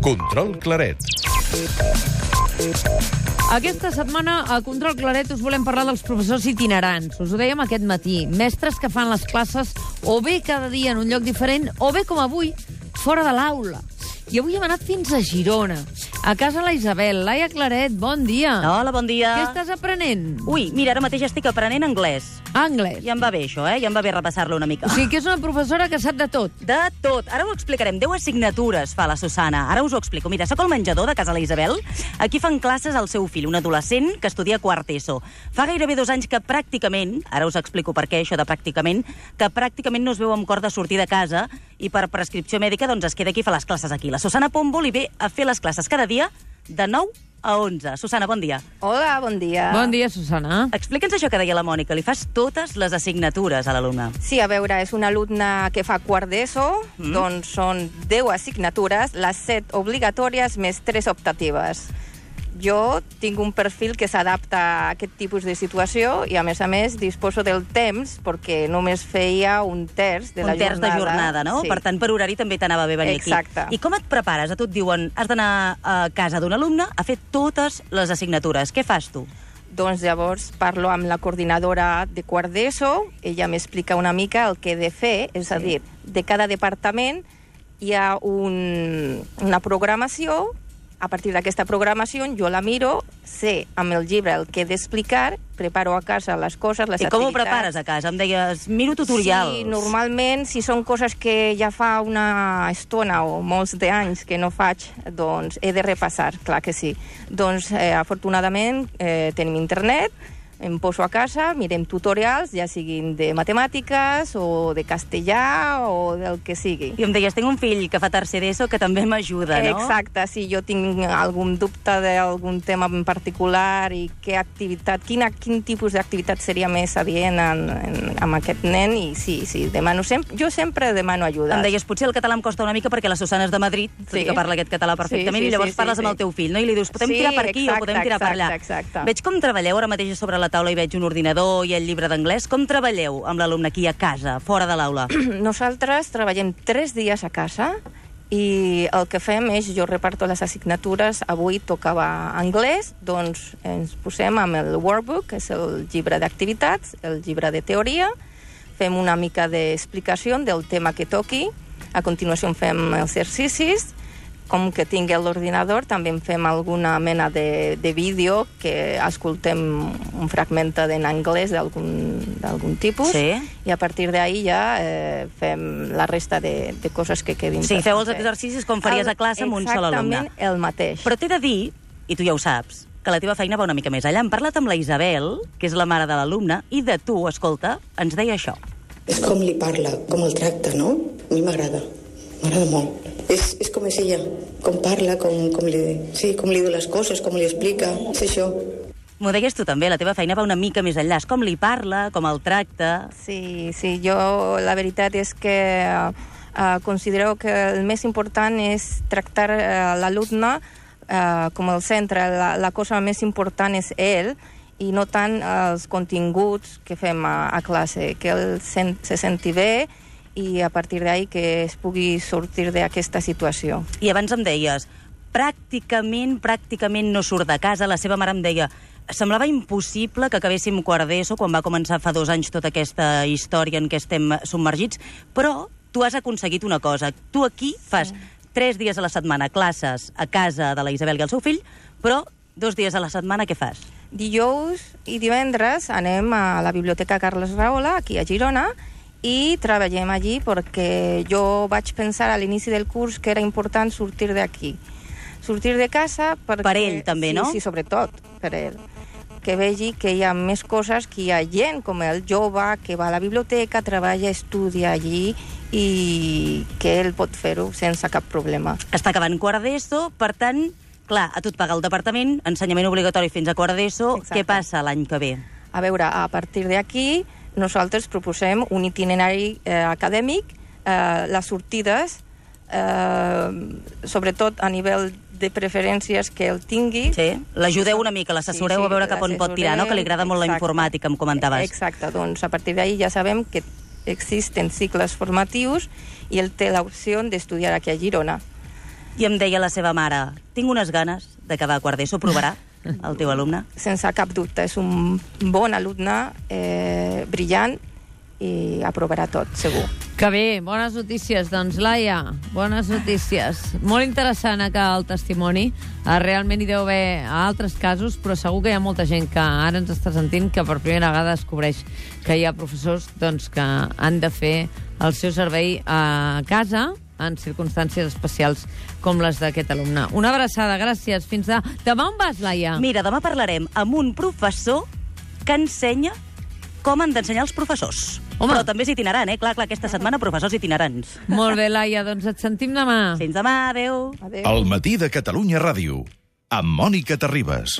Control Claret. Aquesta setmana a Control Claret us volem parlar dels professors itinerants. Us ho dèiem aquest matí. Mestres que fan les classes o bé cada dia en un lloc diferent o bé, com avui, fora de l'aula. I avui hem anat fins a Girona, a casa la Isabel. Laia Claret, bon dia. Hola, bon dia. Què estàs aprenent? Ui, mira, ara mateix estic aprenent anglès. Anglès. Ja em va bé, això, eh? Ja em va bé repassar-lo una mica. O sigui que és una professora que sap de tot. De tot. Ara ho explicarem. 10 assignatures fa la Susana. Ara us ho explico. Mira, sóc al menjador de casa la Isabel. Aquí fan classes al seu fill, un adolescent que estudia quart ESO. Fa gairebé dos anys que pràcticament, ara us explico per què això de pràcticament, que pràcticament no es veu amb cor de sortir de casa i per prescripció mèdica doncs es queda aquí i fa les classes aquí. La Susana Pombo li ve a fer les classes cada dia de 9 a 11. Susana, bon dia. Hola, bon dia. Bon dia, Susana. Explica'ns això que deia la Mònica. Li fas totes les assignatures a l'alumne. Sí, a veure, és una alumna que fa quart d'ESO, mm. doncs són 10 assignatures, les 7 obligatòries més 3 optatives. Jo tinc un perfil que s'adapta a aquest tipus de situació i, a més a més, disposo del temps perquè només feia un terç de un la terç jornada. de jornada, no? Sí. Per tant, per horari també t'anava bé venir Exacte. aquí. I com et prepares? A tu et diuen, has d'anar a casa d'un alumne a fer totes les assignatures. Què fas tu? Doncs llavors parlo amb la coordinadora de quart d'ESO, ella m'explica una mica el que he de fer, és sí. a dir, de cada departament hi ha un, una programació a partir d'aquesta programació jo la miro, sé amb el llibre el que he d'explicar, preparo a casa les coses, les I com ho activitats... prepares a casa? Em deies, miro tutorials. Sí, normalment, si són coses que ja fa una estona o molts d'anys que no faig, doncs he de repassar, clar que sí. Doncs, eh, afortunadament, eh, tenim internet, em poso a casa, mirem tutorials, ja siguin de matemàtiques o de castellà o del que sigui. I em deies, tinc un fill que fa tercer d'ESO que també m'ajuda, no? Exacte, si jo tinc algun dubte d'algun tema en particular i què activitat, quina, quin tipus d'activitat seria més adient en, en, amb aquest nen, i sí, sí, demano sempre, jo sempre demano ajuda. Em deies, potser el català em costa una mica perquè la Susana és de Madrid, sí. que parla aquest català perfectament, Sí, sí, i llavors sí, sí, parles sí. amb el teu fill, no? I li dius, podem Sí, tirar per aquí exacte, o podem tirar per allà. exacte, exacte. Veig com treballeu ara mateix sobre la taula i veig un ordinador i el llibre d'anglès. Com treballeu amb l'alumne aquí a casa, fora de l'aula? Nosaltres treballem tres dies a casa i el que fem és, jo reparto les assignatures, avui tocava anglès, doncs ens posem amb el workbook, que és el llibre d'activitats, el llibre de teoria, fem una mica d'explicació del tema que toqui, a continuació fem exercicis, com que tingui l'ordinador, també en fem alguna mena de, de vídeo que escoltem un fragment en anglès d'algun tipus Sí. i a partir d'ahí ja eh, fem la resta de, de coses que quedin Sí, feu els fer. exercicis com faries a classe amb un sol alumne. Exactament el mateix. Però t'he de dir, i tu ja ho saps, que la teva feina va una mica més allà. Hem parlat amb la Isabel, que és la mare de l'alumne, i de tu, escolta, ens deia això. És com li parla, com el tracta, no? A mi m'agrada, m'agrada molt. És, és com és ella, com parla, com, com, li, sí, com li diu les coses, com li explica, és això. M'ho deies tu també, la teva feina va una mica més enllà. És com li parla, com el tracta... Sí, sí, jo la veritat és que uh, considero que el més important és tractar uh, l'alumne uh, com el centre. La, la cosa més important és ell i no tant els continguts que fem a, a classe, que ell sen, se senti bé i a partir d'ahí que es pugui sortir d'aquesta situació. I abans em deies, pràcticament, pràcticament no surt de casa. La seva mare em deia, semblava impossible que acabéssim quart d'ESO quan va començar fa dos anys tota aquesta història en què estem submergits, però tu has aconseguit una cosa. Tu aquí fas tres dies a la setmana classes a casa de la Isabel i el seu fill, però dos dies a la setmana què fas? Dijous i divendres anem a la Biblioteca Carles Rahola, aquí a Girona, i treballem allí perquè jo vaig pensar a l'inici del curs que era important sortir d'aquí. Sortir de casa perquè... Per ell, també, sí, no? Sí, sobretot per ell. Que vegi que hi ha més coses, que hi ha gent com el jove que va a la biblioteca, treballa, estudia allí i que ell pot fer-ho sense cap problema. Està acabant quart d'ESO, per tant, clar, a tu et paga el departament, ensenyament obligatori fins a quart d'ESO, què passa l'any que ve? A veure, a partir d'aquí nosaltres proposem un itinerari eh, acadèmic, eh, les sortides, eh, sobretot a nivell de preferències que el tingui. Sí? L'ajudeu una mica, l'assessoreu a veure cap on pot tirar, no? Que li agrada molt la Exacte. informàtica, em comentaves. Exacte, doncs a partir d'ahí ja sabem que existen cicles formatius i ell té l'opció d'estudiar aquí a Girona. I em deia la seva mare, tinc unes ganes de quedar a quart d'ESO, provarà el teu alumne? Sense cap dubte, és un bon alumne, eh, brillant, i aprovarà tot, segur. Que bé, bones notícies. Doncs, Laia, bones notícies. Molt interessant que el testimoni. Eh, realment hi deu haver altres casos, però segur que hi ha molta gent que ara ens està sentint que per primera vegada descobreix que hi ha professors doncs, que han de fer el seu servei a casa en circumstàncies especials com les d'aquest alumne. Una abraçada, gràcies. Fins de... Demà on vas, Laia? Mira, demà parlarem amb un professor que ensenya com han d'ensenyar els professors. Home. Però també és itinerant, eh? Clar, clar, aquesta setmana professors itinerants. Molt bé, Laia, doncs et sentim demà. Fins demà, adeu. Adéu. El matí de Catalunya Ràdio, amb Mònica Terribas.